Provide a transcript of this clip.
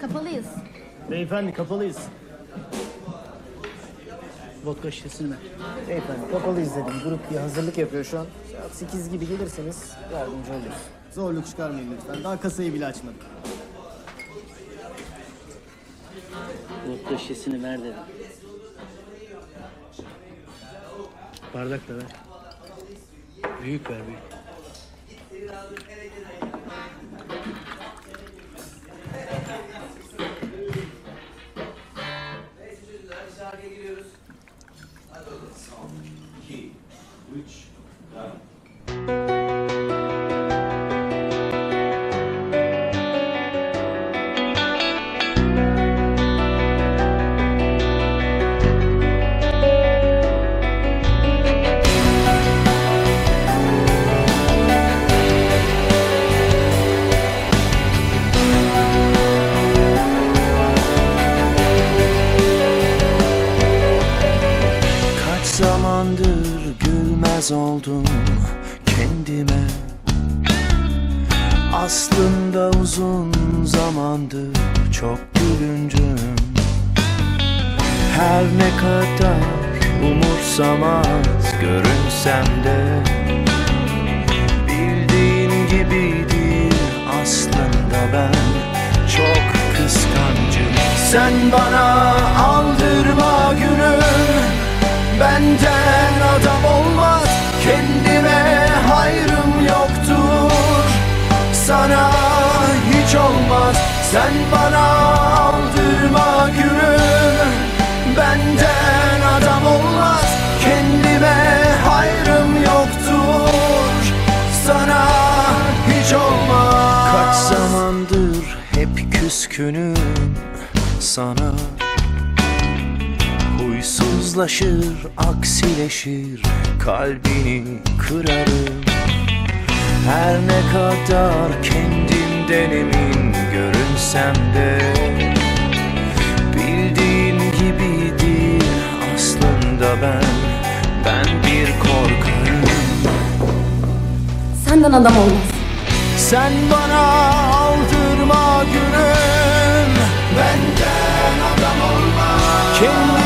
Kapalıyız. Beyefendi kapalıyız. Vodka şişesini ver. Beyefendi kapalı izledim. Grup bir hazırlık yapıyor şu an. Saat 8 gibi gelirseniz yardımcı oluruz. Zorluk çıkarmayın lütfen. Daha kasayı bile açmadık. Vodka şişesini ver dedim. Bardak da ver. Büyük ver büyük. Kaç zamandır gülmez oldum kendime. Aslında uzun zamandır çok gülüncüm Her ne kadar umursamaz görünsem de Bildiğin gibi aslında ben. Çok kıskancım. Sen bana gülüm Benden adam olmaz Kendime hayrım yoktur. Sana hiç olmaz Sen bana aldırma gülüm. Benden adam olmaz Kendime hayrım yoktur. Sana hiç olmaz. Kaç zamandır hep küskünüm sana Huysuzlaşır, aksileşir, kalbini kırarım. Her ne kadar kendimden emin görünsem de Bildiğin gibi aslında ben, ben bir korkarım. Senden adam olmaz. Sen bana aldırma günüm Benden adam olmaz. Kim